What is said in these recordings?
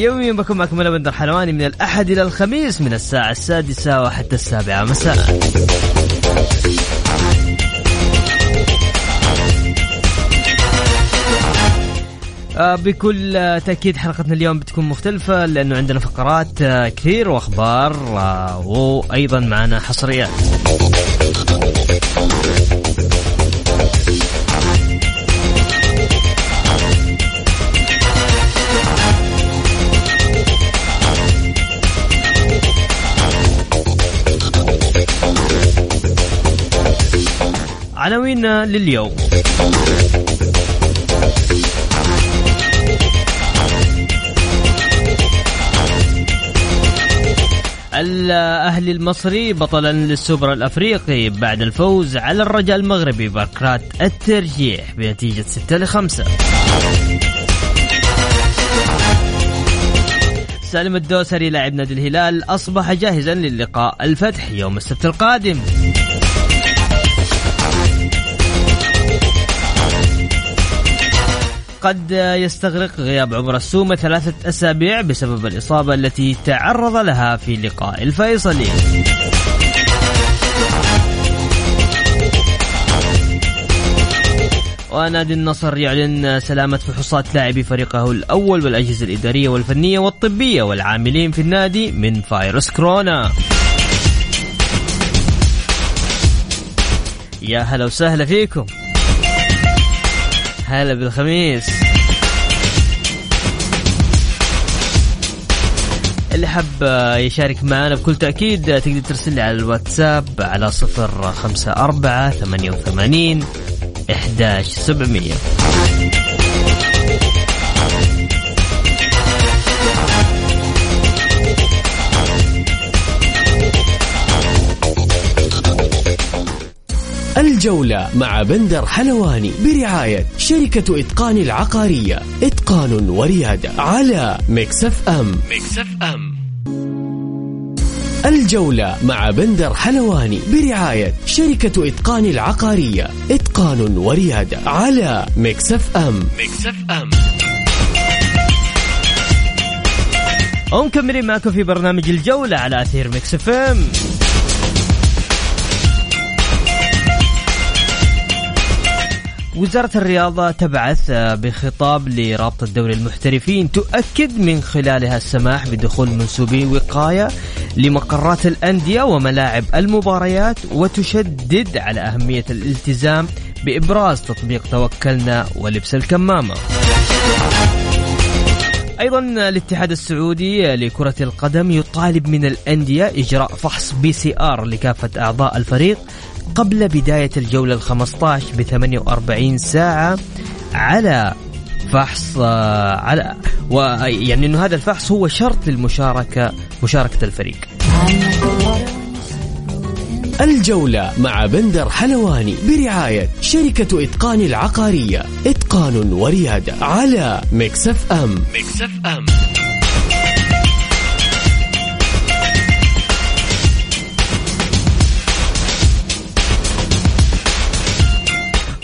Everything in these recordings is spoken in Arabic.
يوميا بكون معكم أنا بندر حلواني من الأحد إلى الخميس من الساعة السادسة وحتى السابعة. مساء. آه، بكل تأكيد حلقتنا اليوم بتكون مختلفة لأنه عندنا فقرات آه، كثير وأخبار آه، وأيضا معنا حصريات. عناوين لليوم. الأهلي المصري بطلا للسوبر الأفريقي بعد الفوز على الرجاء المغربي بكرات الترجيح بنتيجة 6 ل 5 سالم الدوسري لاعب نادي الهلال أصبح جاهزا للقاء الفتح يوم السبت القادم. قد يستغرق غياب عمر السومة ثلاثة أسابيع بسبب الإصابة التي تعرض لها في لقاء الفيصلي. ونادي النصر يعلن سلامة فحوصات لاعبي فريقه الأول والأجهزة الإدارية والفنية والطبية والعاملين في النادي من فيروس كورونا. يا هلا وسهلا فيكم. هلا بالخميس. اللي حب يشارك معنا بكل تأكيد تقدر ترسل لي على الواتساب على صفر خمسة أربعة ثمانية وثمانين إحداش سبعمية. الجولة مع بندر حلواني برعاية شركة إتقان العقارية. إتقان وريادة على Mix FM. Mix FM. الجولة مع بندر حلواني برعاية شركة إتقان العقارية. إتقان وريادة على Mix FM. Mix FM. ومكملين معكم في برنامج الجولة على أثير Mix FM. وزارة الرياضة تبعث بخطاب لرابطة دوري المحترفين تؤكد من خلالها السماح بدخول منسوبي وقاية لمقرات الأندية وملاعب المباريات وتشدد على أهمية الالتزام بإبراز تطبيق توكلنا ولبس الكمامة. أيضا الاتحاد السعودي لكرة القدم يطالب من الأندية إجراء فحص PCR لكافة أعضاء الفريق قبل بداية الجولة ال 15 ب 48 ساعة على فحص آه، على ويعني إنه هذا الفحص هو شرط للمشاركة مشاركة الفريق. الجولة مع بندر حلواني برعاية شركة إتقان العقارية. إتقان وريادة على Mix FM. Mix FM.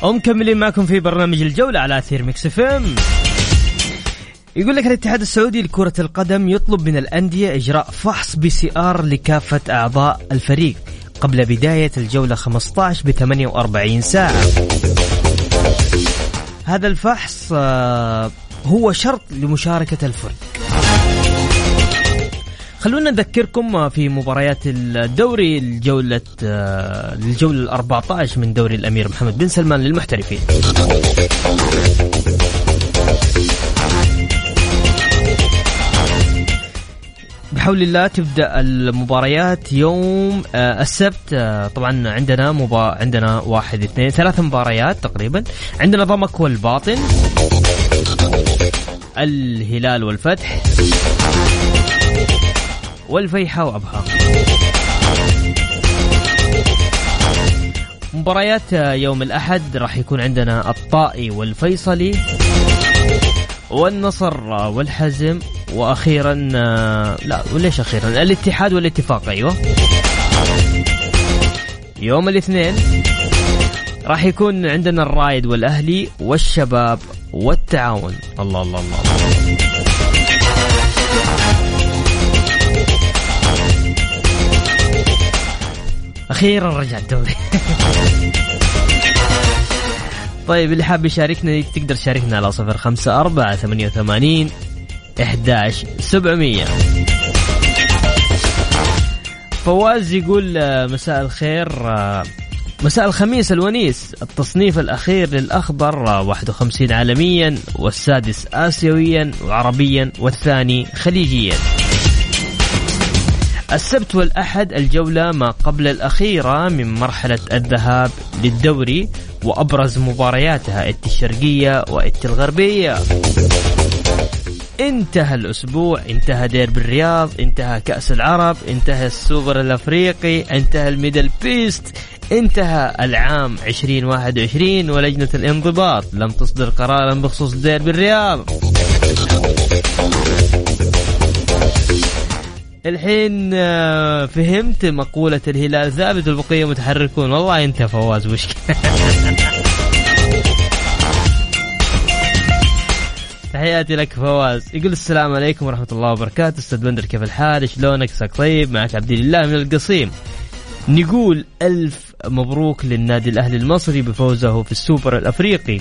ومكملين معكم في برنامج الجولة على أثير Mix FM. يقول لك الاتحاد السعودي لكرة القدم يطلب من الأندية إجراء فحص PCR لكافة أعضاء الفريق قبل بداية الجولة 15 ب 48 ساعة. هذا الفحص آه، هو شرط لمشاركة الفريق. خلونا نذكركم في مباريات الدوري الجولة الجولة ال 14 من دوري الأمير محمد بن سلمان للمحترفين. بحول الله تبدأ المباريات يوم آه، السبت. آه، طبعا عندنا مبا... عندنا واحد اثنين ثلاث مباريات تقريبا. عندنا ضمك والباطن الهلال والفتح. والفيحة وأبها. مباريات يوم الأحد راح يكون عندنا الطائي والفيصلي والنصر والحزم وأخيرا لا وليش أخيرا؟ الاتحاد والاتفاق أيوه. يوم الاثنين راح يكون عندنا الرايد والأهلي والشباب والتعاون. الله الله الله, الله. أخيرا رجع الدوري طيب اللي حاب يشاركنا تقدر تشاركنا على صفر خمسة أربعة ثمانية وثمانين إحداش سبعمية. فواز يقول آه، مساء الخير آه، مساء الخميس الونيس. التصنيف الأخير للأخضر 51 آه، عالميا والسادس آسيويا وعربيا والثاني خليجيا. السبت والأحد الجولة ما قبل الأخيرة من مرحلة الذهاب للدوري وأبرز مبارياتها إتي الشرقية وإتي الغربية. انتهى الأسبوع انتهى ديربي الرياض انتهى كأس العرب انتهى السوبر الأفريقي انتهى ال MDLBEAST انتهى العام 2021 ولجنة الانضباط. لم تصدر قرارا بخصوص ديربي الرياض. الحين آه، فهمت مقولة الهلال. ثابت والبقية متحركون. والله أنت فواز مشكلة. تحياتي لك فواز. يقول السلام عليكم ورحمة الله وبركاته. أستاذ بندر كيف الحال؟ شلونك؟ عساك طيب؟ معك عبد الله من القصيم. نقول ألف مبروك للنادي الأهلي المصري بفوزه في السوبر الأفريقي.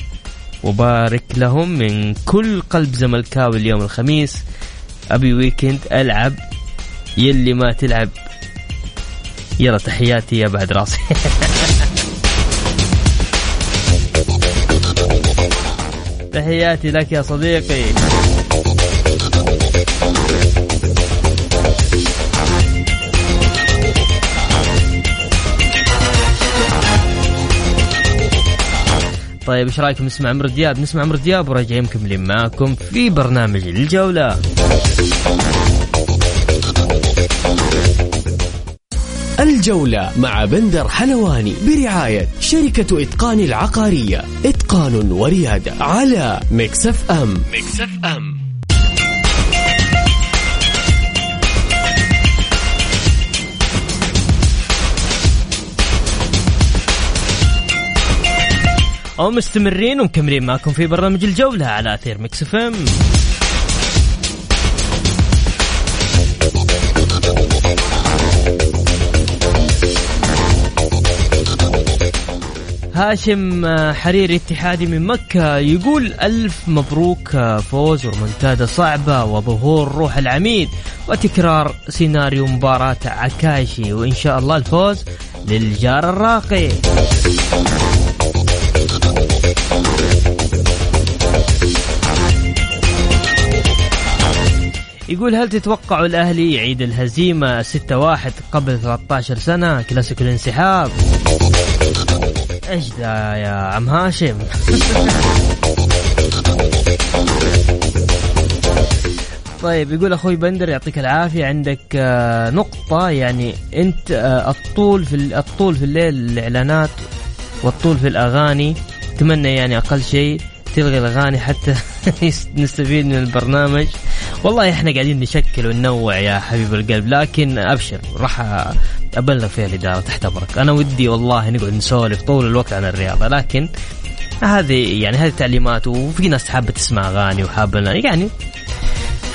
وبارك لهم من كل قلب زملكاوي اليوم الخميس. أبي weekend ألعب يلي ما تلعب. يلا تحياتي يا بعد راسي. تحياتي لك يا صديقي. طيب إيش رأيكم نسمع عمرو دياب؟ نسمع عمرو دياب وراجعين مكملين معاكم في برنامج الجولة. الجولة مع بندر حلواني برعاية شركة إتقان العقارية. إتقان وريادة على مكسف أم Mix FM ومستمرين ومكملين معكم في برنامج الجولة على أثير Mix FM هاشم آه، حريري اتحادي من مكة يقول ألف مبروك آه، فوز ورمنتادة صعبة وظهور روح العميد وتكرار سيناريو مباراة عكاشي. وإن شاء الله الفوز للجار الراقي. يقول هل تتوقعوا الأهلي يعيد الهزيمة 6-1 قبل 13 سنة؟ كلاسيكو الانسحاب. إيش ذا يا عم هاشم. طيب يقول أخوي بندر يعطيك العافية. عندك آه، نقطة يعني أنت آه، الطول في الطول في الليل الإعلانات والطول في الأغاني اتمنى يعني أقل شيء تلغي الأغاني حتى نستفيد من البرنامج. والله إحنا قاعدين نشكل وننوع يا حبيب القلب لكن أبشر راح أبلغ فيها الاداره تحت امرك أنا ودي والله نقعد نسولف طول الوقت عن الرياضة لكن هذه يعني هذه تعليمات وفي ناس حابة تسمع أغاني وحابة يعني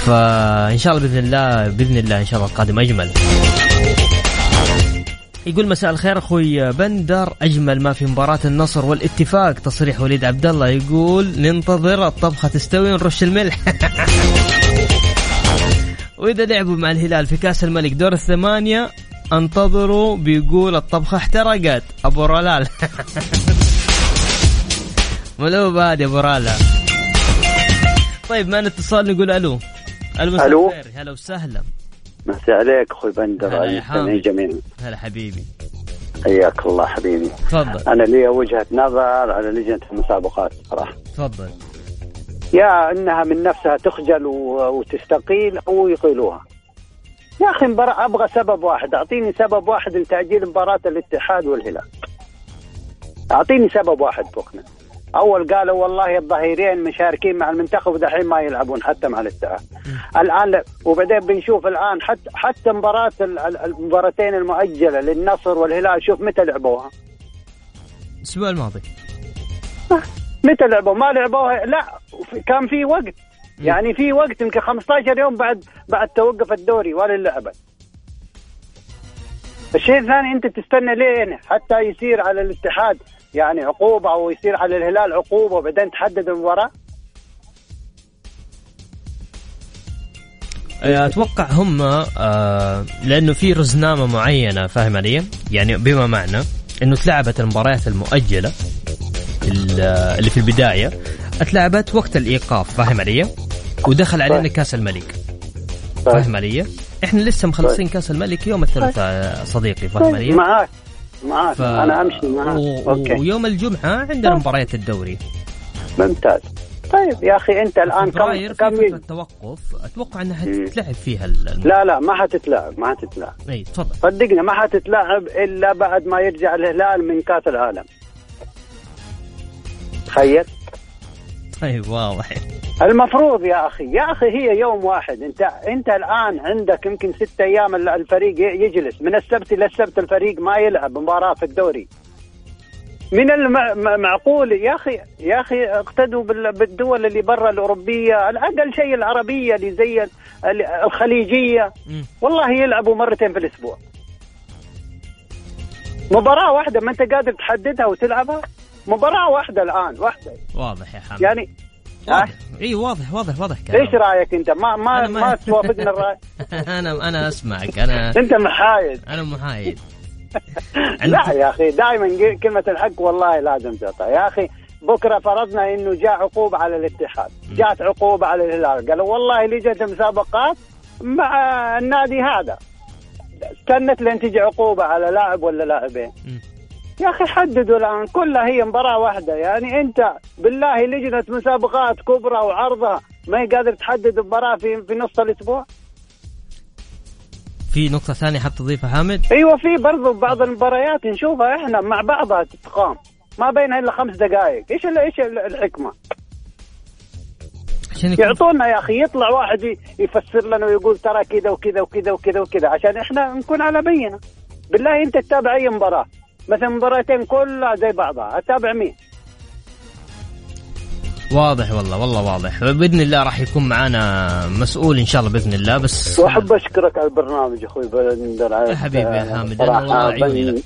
فان شاء الله بإذن الله بإذن الله إن شاء الله القادم أجمل. يقول مساء الخير أخوي بندر. أجمل ما في مباراة النصر والاتفاق. تصريح وليد عبد الله يقول ننتظر الطبخة تستوي ونرش الملح. وإذا لعبوا مع الهلال في كأس الملك دور الثمانية انتظروا بيقول الطبخة احترقت. أبو رلال. ملوب هذه أبو رالا طيب معنا اتصال نقول ألو؟ ألو. هلا وسهلا. مساء عليك أخوي بندر المستمعين حامد. جميعا هلا حبيبي. حياك الله حبيبي. تفضل. أنا لي وجهة نظر على لجنة المسابقات صراحة. تفضل. يا إنها من نفسها تخجل وتستقيل أو يقيلوها. يا أخي مباراة أبغى سبب واحد. أعطيني سبب واحد لتاجيل مباراة الاتحاد والهلال. أعطيني سبب واحد فوقنا أول قالوا والله الظهيرين مشاركين مع المنتخب ودحين ما يلعبون حتى مع الاتحاد. الآن لا وبعدين بنشوف الآن حتى حتى مباراة ال- ال- المباراتين المؤجلة للنصر والهلال شوف متى لعبوها؟ الأسبوع الماضي. متى لعبوا ما لعبوها لا كان في وقت. يعني في وقت يمكن 15 يوم بعد بعد توقف الدوري ولا لعبت الشيء الثاني أنت تستنى لين حتى يصير على الاتحاد يعني عقوبة أو يصير على الهلال عقوبة وبعدين تحدد المباراة؟ أتوقع هم آه لأنه في رزنامة معينة فاهم علي؟ يعني بما معنى إنه تلعبت المباريات المؤجلة ال- اللي في البداية اتلعبت وقت الإيقاف فاهم علي؟ ودخل علينا. كأس الملك. فاهم علي؟ إحنا لسه مخلصين كأس الملك يوم الثلاثاء صديقي فاهم علي؟ معاك معاك ف... أنا أمشي معاك و... أوكي ويوم الجمعة عندنا مباريات الدوري ممتاز طيب يا أخي أنت الآن كم كم فترة توقف. أتوقع إنها مم. تتلعب فيها ال- الم- لا لا ما حتتلعب ما حتتلعب. إي تفضل. صدقني ما حتتلعب إلا بعد ما يرجع الهلال من كأس العالم. تخيل. طيب واضح. المفروض يا أخي يا أخي هي يوم واحد. أنت أنت الآن عندك يمكن ستة أيام ال- الفريق يجلس. من السبت إلى السبت الفريق ما يلعب مباراة في الدوري. من المعقول. يا أخي يا أخي اقتدوا بال- بالدول اللي برا الأوروبية الأقل شيء العربية اللي زي ال- الخليجية. والله يلعبوا مرتين في الأسبوع. مباراة واحدة ما أنت قادر تحددها وتلعبها؟ مباراة واحدة الآن واحدة. واضح يا حامد يعني واضح. إي واضح واضح واضح كلام. إيش رأيك أنت؟ ما ما أنا ما, توافقنا الرأي. أنا أنا أسمعك. أنا أنت محايد. أنا محايد. لا يا أخي دائما كلمة الحق والله لازم تعطى. يا أخي بكرة فرضنا إنه جاء عقوبه على الاتحاد. جاءت عقوبه على الهلال. قالوا والله لجنه المسابقات مع النادي هذا. استنت لين تجي عقوبة على لاعب ولا لاعبين. يا أخي حددوا الآن. كلها هي مباراة واحدة. يعني أنت بالله لجنة مسابقات كبرى وعرضها ما هي قادر تحدد مباراة في في نص الأسبوع؟ في نقطة ثانية حاب تضيفها حامد؟ أيوه في برضو بعض المباريات نشوفها إحنا مع بعضها تتقام ما بينها إلا خمس دقائق إيش إيش ال- الحكمة؟ عشان يكون يعطونا يا أخي يطلع واحد يفسر لنا ويقول ترى كذا وكذا وكذا وكذا وكذا عشان إحنا نكون على بينه بالله أنت تتابع أي مباراة؟ مثلا مباراتين كلها زي بعضها أتابع مين؟ واضح والله والله واضح. بإذن الله راح يكون معانا مسؤول إن شاء الله بإذن الله بس وأحب أشكرك على البرنامج أخوي بندر. على يا حبيبي يا حامد، والله عيوني لك.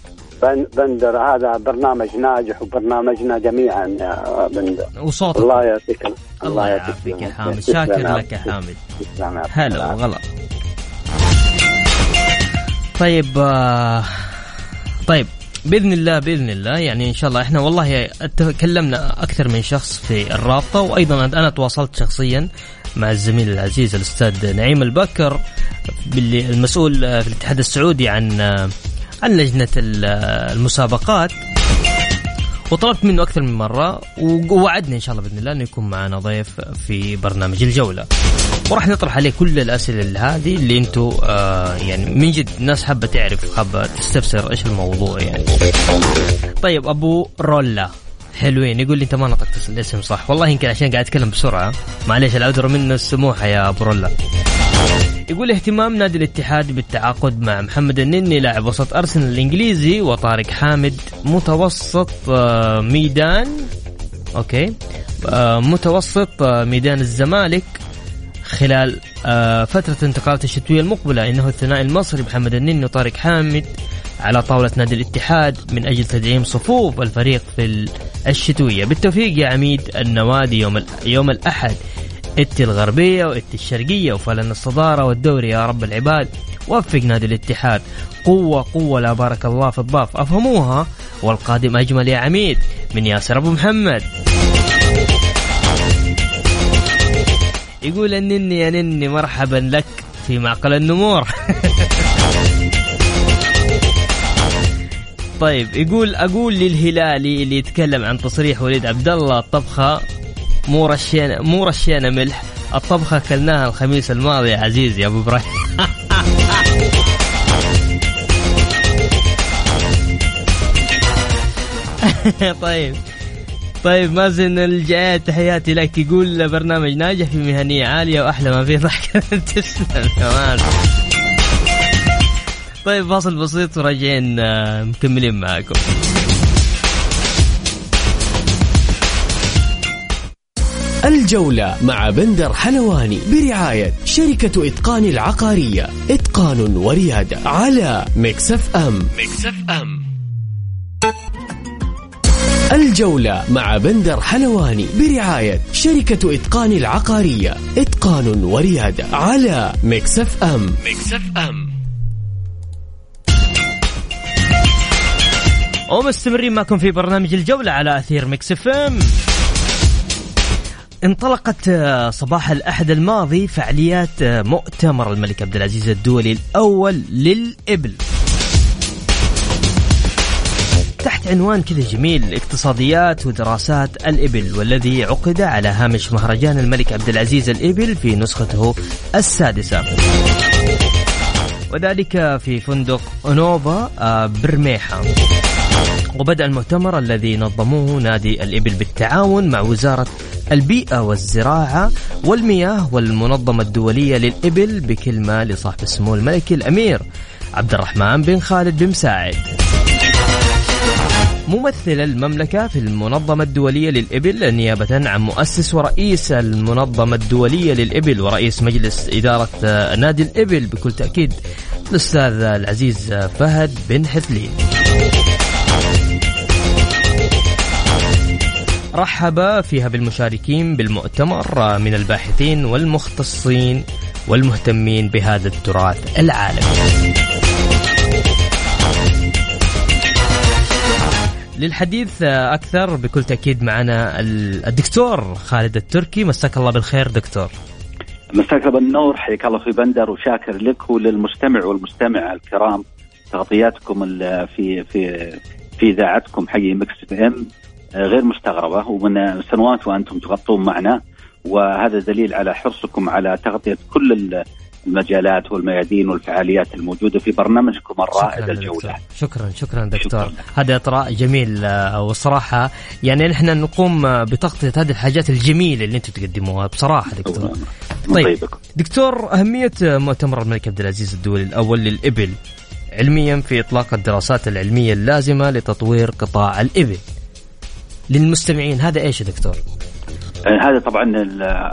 بندر هذا برنامج ناجح وبرنامجنا جميعا يا بندر. وصوتك. الله يعطيك الله يعافيك يا حامد. شاكر لك يا حامد. هلا وغلا. طيب آه، طيب بإذن الله بإذن الله. يعني إن شاء الله إحنا والله تكلمنا أكثر من شخص في الرابطة وأيضا أنا تواصلت شخصيا مع الزميل العزيز الأستاذ نعيم البكر المسؤول في الاتحاد السعودي عن عن لجنة ال- المسابقات. وطلبت منه أكثر من مرة ووعدني إن شاء الله بإذن الله إنه يكون معنا ضيف في برنامج الجولة. وراح نطرح عليه كل الأسئلة هذه اللي أنتم آه يعني من جد الناس حابة تعرف حابة تستفسر إيش الموضوع يعني. طيب أبو رولا حلوين. يقول لي أنت ما نطقت الاسم صح. والله يمكن عشان قاعد أتكلم بسرعة. معليش العذر منه السموحة يا أبو رولا. يقول اهتمام نادي الاتحاد بالتعاقد مع محمد النني لاعب وسط أرسنال الإنجليزي وطارق حامد متوسط آه، ميدان أوكي آه، متوسط آه، ميدان الزمالك خلال فترة الانتقالات الشتوية المقبلة. إنه الثنائي المصري محمد النني وطارق حامد على طاولة نادي الاتحاد من أجل تدعيم صفوف الفريق في ال- الشتوية. بالتوفيق يا عميد النوادي يوم يوم الأحد. إتي الغربية وإتي الشرقية وفلن الصدارة والدوري يا رب العباد. وفق نادي الاتحاد. قوة قوة لا بارك الله في الضاف أفهموها؟ والقادم أجمل يا عميد من ياسر أبو محمد. يقول النني يا نني مرحبا لك في معقل النمور. طيب يقول أقول للهلالي اللي يتكلم عن تصريح وليد عبد الله الطبخة مو رشينا مو رشينا ملح. الطبخه أكلناها الخميس الماضي يا عزيزي يا أبو إبراهيم. طيب. طيب مازن الجاي تحياتي لك. يقول برنامج ناجح في مهنية عالية وأحلى ما فيه ضحكة تسلم يا مازن طيب فاصل بسيط وراجعين آه، مكملين معاكم. الجولة مع بندر حلواني برعاية شركة إتقان العقارية. إتقان وريادة على مكسف أم. مكسف أم. الجولة مع بندر حلواني برعاية شركة إتقان العقارية. إتقان وريادة على مكسف أم. مكسف أم. ومستمرين معكم في برنامج الجولة على أثير ميكس اف ام. انطلقت آه، صباح الأحد الماضي فعاليات آه، مؤتمر الملك عبد العزيز الدولي الأول للإبل. تحت عنوان كذا جميل اقتصاديات ودراسات الإبل والذي عقد على هامش مهرجان الملك عبد العزيز الإبل في نسخته السادسة. وذلك في فندق أونوفا آه، برميحة. وبدأ المؤتمر الذي نظموه نادي الإبل بالتعاون مع وزارة البيئة والزراعة والمياه والمنظمة الدولية للإبل بكلمة لصاحب السمو الملكي الأمير عبد الرحمن بن خالد بن مساعد. ممثل المملكة في المنظمة الدولية للإبل نيابة عن مؤسس ورئيس المنظمة الدولية للإبل ورئيس مجلس إدارة نادي الإبل بكل تأكيد الأستاذ العزيز فهد بن حثلين رحب فيها بالمشاركين بالمؤتمر من الباحثين والمختصين والمهتمين بهذا التراث العالمي. للحديث أكثر بكل تأكيد معنا الدكتور خالد التركي. مساك الله بالخير دكتور. مساك بالنور حياك الله في بندر وشاكر لك وللمستمع والمستمع الكرام تغطياتكم في في في إذاعتكم حي مكس إم. غير مستغربة ومن سنوات وأنتم تغطون معنا وهذا دليل على حرصكم على تغطية كل المجالات والميادين والفعاليات الموجودة في برنامجكم الرائد الجولة. شكرا شكرا دكتور، شكرا. هذا إطراء جميل آه، والصراحة يعني نحن نقوم بتغطية هذه الحاجات الجميلة اللي أنتم تقدموها بصراحة دكتور. طيب دكتور أهمية مؤتمر الملك عبد العزيز الدولي الأول للإبل علميا في إطلاق الدراسات العلمية اللازمة لتطوير قطاع الإبل. للمستمعين. هذا إيش يا دكتور؟ آه، هذا طبعا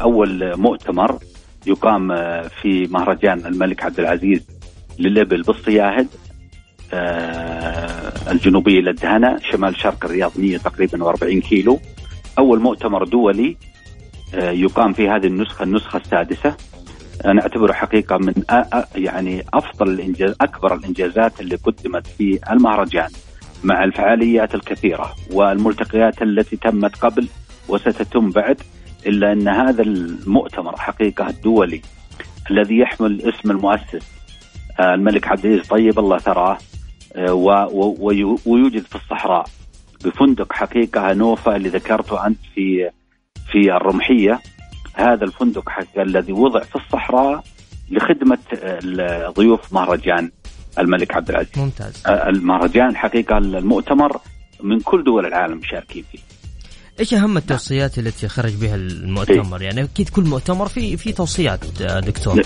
أول مؤتمر يقام آه، في مهرجان الملك عبد العزيز للإبل بالصياهد آه، الجنوبية للدهنة شمال شرق الرياض 100 تقريبا 40 كيلو. أول مؤتمر دولي يقام في هذه النسخة النسخة السادسة. أنا أعتبره حقيقة من يعني أفضل الإنجاز أكبر الإنجازات اللي قدمت في المهرجان. مع الفعاليات الكثيرة والملتقيات التي تمت قبل وستتم بعد إلا أن هذا المؤتمر حقيقة الدولي الذي يحمل اسم المؤسس آه، الملك عبد العزيز. طيب الله ثراه آه، ويوجد في الصحراء بفندق حقيقة نوفا اللي ذكرته أنت في في الرمحية. هذا الفندق حقيقة الذي وضع في الصحراء لخدمة آه، ضيوف مهرجان. الملك عبد العزيز ممتاز آه، المهرجان حقيقه المؤتمر من كل دول العالم مشاركين فيه إيش أهم التوصيات التي خرج بها المؤتمر؟ إيه؟ يعني أكيد كل مؤتمر في في توصيات آه، دكتور.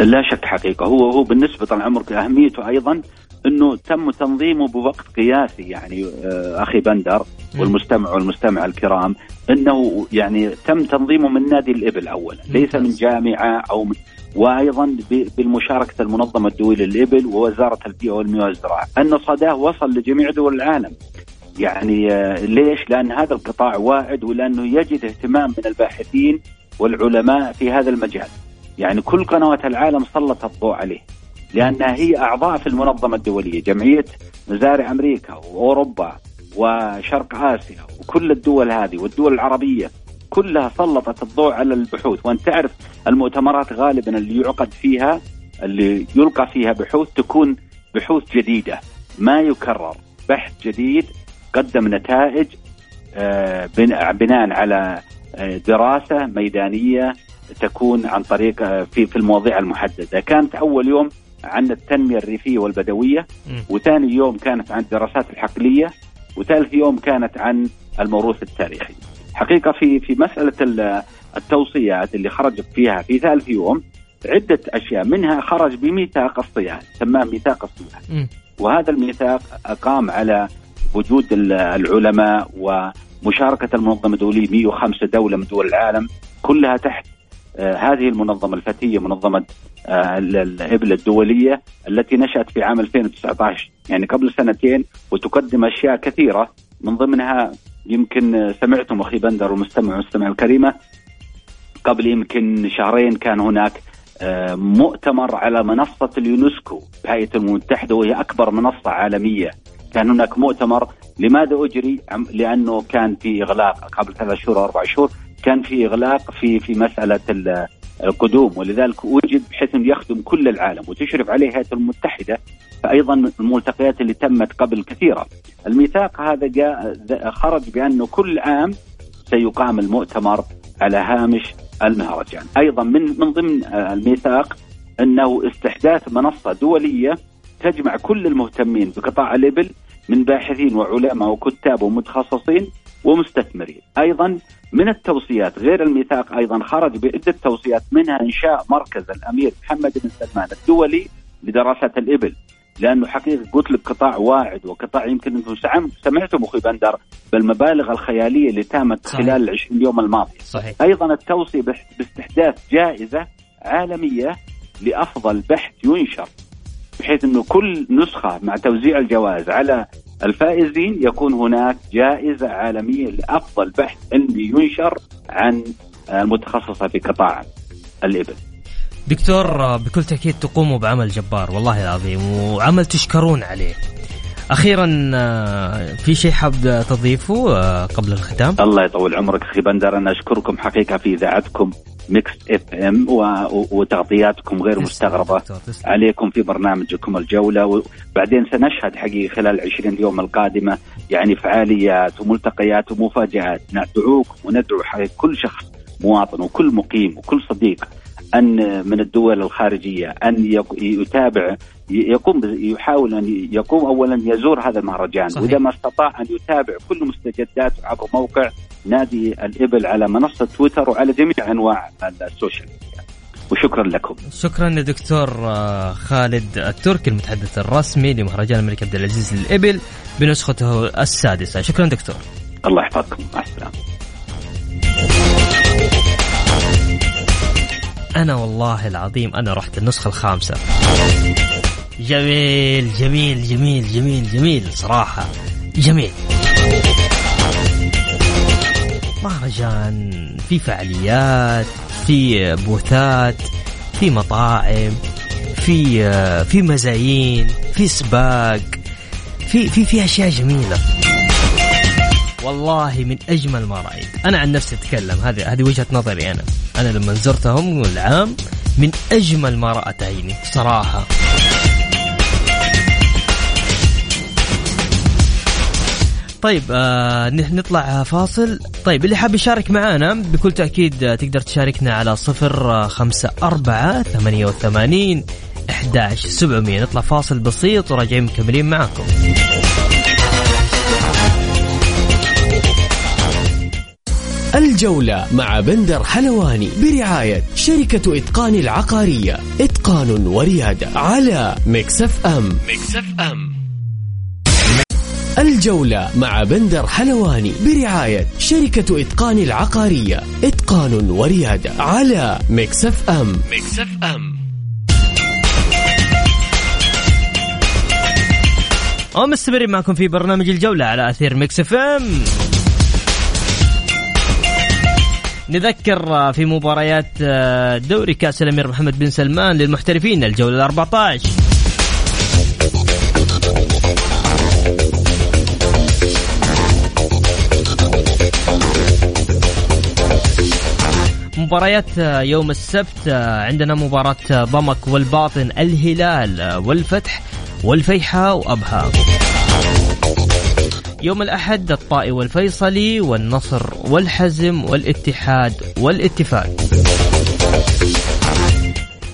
لا شك حقيقة هو هو بالنسبة طال عمرك أهميته أيضا إنه تم تنظيمه بوقت قياسي يعني آه، أخي بندر والمستمع والمستمع الكرام إنه يعني تم تنظيمه من نادي الإبل اولا ليس من جامعة أو من وأيضا بالمشاركة المنظمة الدولية للإبل ووزارة البيئة والمياه والزراعة، أن صداه وصل لجميع دول العالم. يعني آه، ليش؟ لأن هذا القطاع واعد ولأنه يجد اهتمام من الباحثين والعلماء في هذا المجال يعني كل قنوات العالم سلطت الضوء عليه لأنها هي أعضاء في المنظمة الدولية جمعية مزارع أمريكا وأوروبا وشرق آسيا وكل الدول هذه والدول العربية كلها سلطت الضوء على البحوث. وأنت تعرف المؤتمرات غالبا اللي يعقد فيها اللي يلقى فيها بحوث تكون بحوث جديدة. ما يكرر. بحث جديد قدم نتائج آه، بناء على آه، دراسة ميدانية تكون عن طريق آه، في في المواضيع المحددة. كانت أول يوم عن التنمية الريفية والبدوية وثاني يوم كانت عن الدراسات الحقلية وثالث يوم كانت عن الموروث التاريخي. حقيقة في في مسألة التوصيات اللي خرجت فيها في ثالث يوم عدة أشياء منها خرج بميثاق الصيانة سماه ميثاق الصيانة وهذا الميثاق قام على وجود العلماء ومشاركة المنظمة الدولية 105 دولة من دول العالم كلها تحت آه، هذه المنظمة الفتية منظمة آه، الإبل الدولية التي نشأت في عام 2019 يعني قبل سنتين وتقدم أشياء كثيرة من ضمنها يمكن سمعتم أخي بندر والمستمع والمستمع الكريمة قبل يمكن شهرين كان هناك آه، مؤتمر على منصة اليونسكو بهيئة الأمم المتحدة وهي أكبر منصة عالمية كان هناك مؤتمر لماذا أجري؟ لأنه كان في إغلاق قبل ثلاث شهور أو أربع شهور كان في إغلاق في في مسألة القدوم ولذلك وجد بحيث انه يخدم كل العالم وتشرف عليه الهيئة المتحدة فايضا الملتقيات اللي تمت قبل كثيره. الميثاق هذا جاء خرج بأنه كل عام سيقام المؤتمر على هامش المهرجان، أيضا من من ضمن الميثاق أنه استحداث منصة دولية تجمع كل المهتمين بقطاع الابل من باحثين وعلماء وكتاب ومتخصصين ومستثمرين أيضا من التوصيات غير الميثاق أيضا خرج بعده توصيات منها إنشاء مركز الأمير محمد بن سلمان الدولي لدراسة الإبل لأنه حقيقة قلت لك قطاع واعد وقطاع يمكن أنتم سمعتم أخوي بندر بالمبالغ الخيالية اللي تمت صحيح. خلال ال 20 يوم الماضيه صحيح. أيضا التوصية باستحداث جائزة عالمية لأفضل بحث ينشر بحيث إنه كل نسخة مع توزيع الجوائز على الفائزين يكون هناك جائزة عالمية لأفضل بحث علمي ينشر عن المتخصصة في قطاع الإبل. دكتور بكل تأكيد تقوموا بعمل جبار والله العظيم وعمل تشكرون عليه. أخيرا في شيء حاب تضيفه قبل الختام؟ الله يطول عمرك أخي بندر أنا أشكركم حقيقة في إذاعتكم ميكس اف ام وتغطياتكم غير مستغربة. عليكم في برنامجكم الجولة وبعدين سنشهد حقيقة خلال 20 يوم القادمة يعني فعاليات وملتقيات ومفاجآت. ندعوكم وندعو كل شخص مواطن وكل مقيم وكل صديق أن من الدول الخارجية أن يتابع يقوم يحاول أن يقوم اولا يزور هذا المهرجان. وإذا ما استطاع أن يتابع كل مستجداته عبر موقع نادي الإبل على منصة تويتر وعلى جميع أنواع ال social media. وشكرا لكم. شكرا لدكتور آه، خالد التركي المتحدث الرسمي لمهرجان الملك عبد العزيز للإبل بنسخته السادسة. شكرا دكتور. الله يحفظكم. مع السلامة. أنا والله العظيم أنا رحت النسخة الخامسة. جميل جميل جميل جميل جميل صراحة جميل. مهرجان في فعاليات في بوثات في مطاعم في في مزايين في سباق في في في أشياء جميلة. والله من أجمل ما رأيت. أنا عن نفسي أتكلم هذه هذه وجهة نظري أنا. أنا لما زرتهم العام من أجمل ما رأت عيني صراحة طيب آه نطلع فاصل. طيب اللي حاب يشارك معنا بكل تأكيد آه، تقدر تشاركنا على صفر آه، خمسة أربعة ثمانية وثمانين أحداش سبعمية. نطلع فاصل بسيط وراجعين مكملين معكم الجولة مع بندر حلواني برعاية شركة إتقان العقارية. إتقان وريادة على مكسف أم. مكسف أم. الجولة مع بندر حلواني برعاية شركة إتقان العقارية. إتقان وريادة على مكسف أم. مكسف أم. ومستمرين معكم في برنامج الجولة على أثير ميكس اف ام. نذكر في مباريات دوري كأس الأمير محمد بن سلمان للمحترفين الجولة ال 14 مباريات يوم السبت عندنا مباراة ضمك والباطن الهلال والفتح والفيحاء وأبها. يوم الأحد الطائي والفيصلي والنصر والحزم والاتحاد والاتفاق.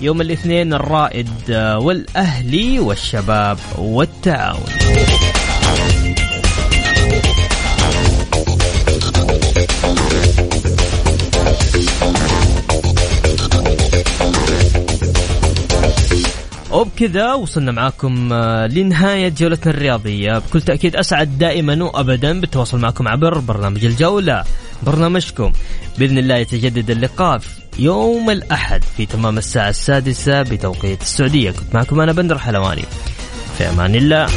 يوم الاثنين الرائد والأهلي والشباب والتعاون. وبكذا وصلنا معاكم آه، لنهاية جولتنا الرياضية. بكل تأكيد أسعد دائما وأبدا بالتواصل معكم عبر برنامج الجولة. برنامجكم بإذن الله يتجدد اللقاء يوم الأحد في تمام الساعة السادسة بتوقيت السعودية. كنت معكم أنا بندر حلواني. في أمان الله.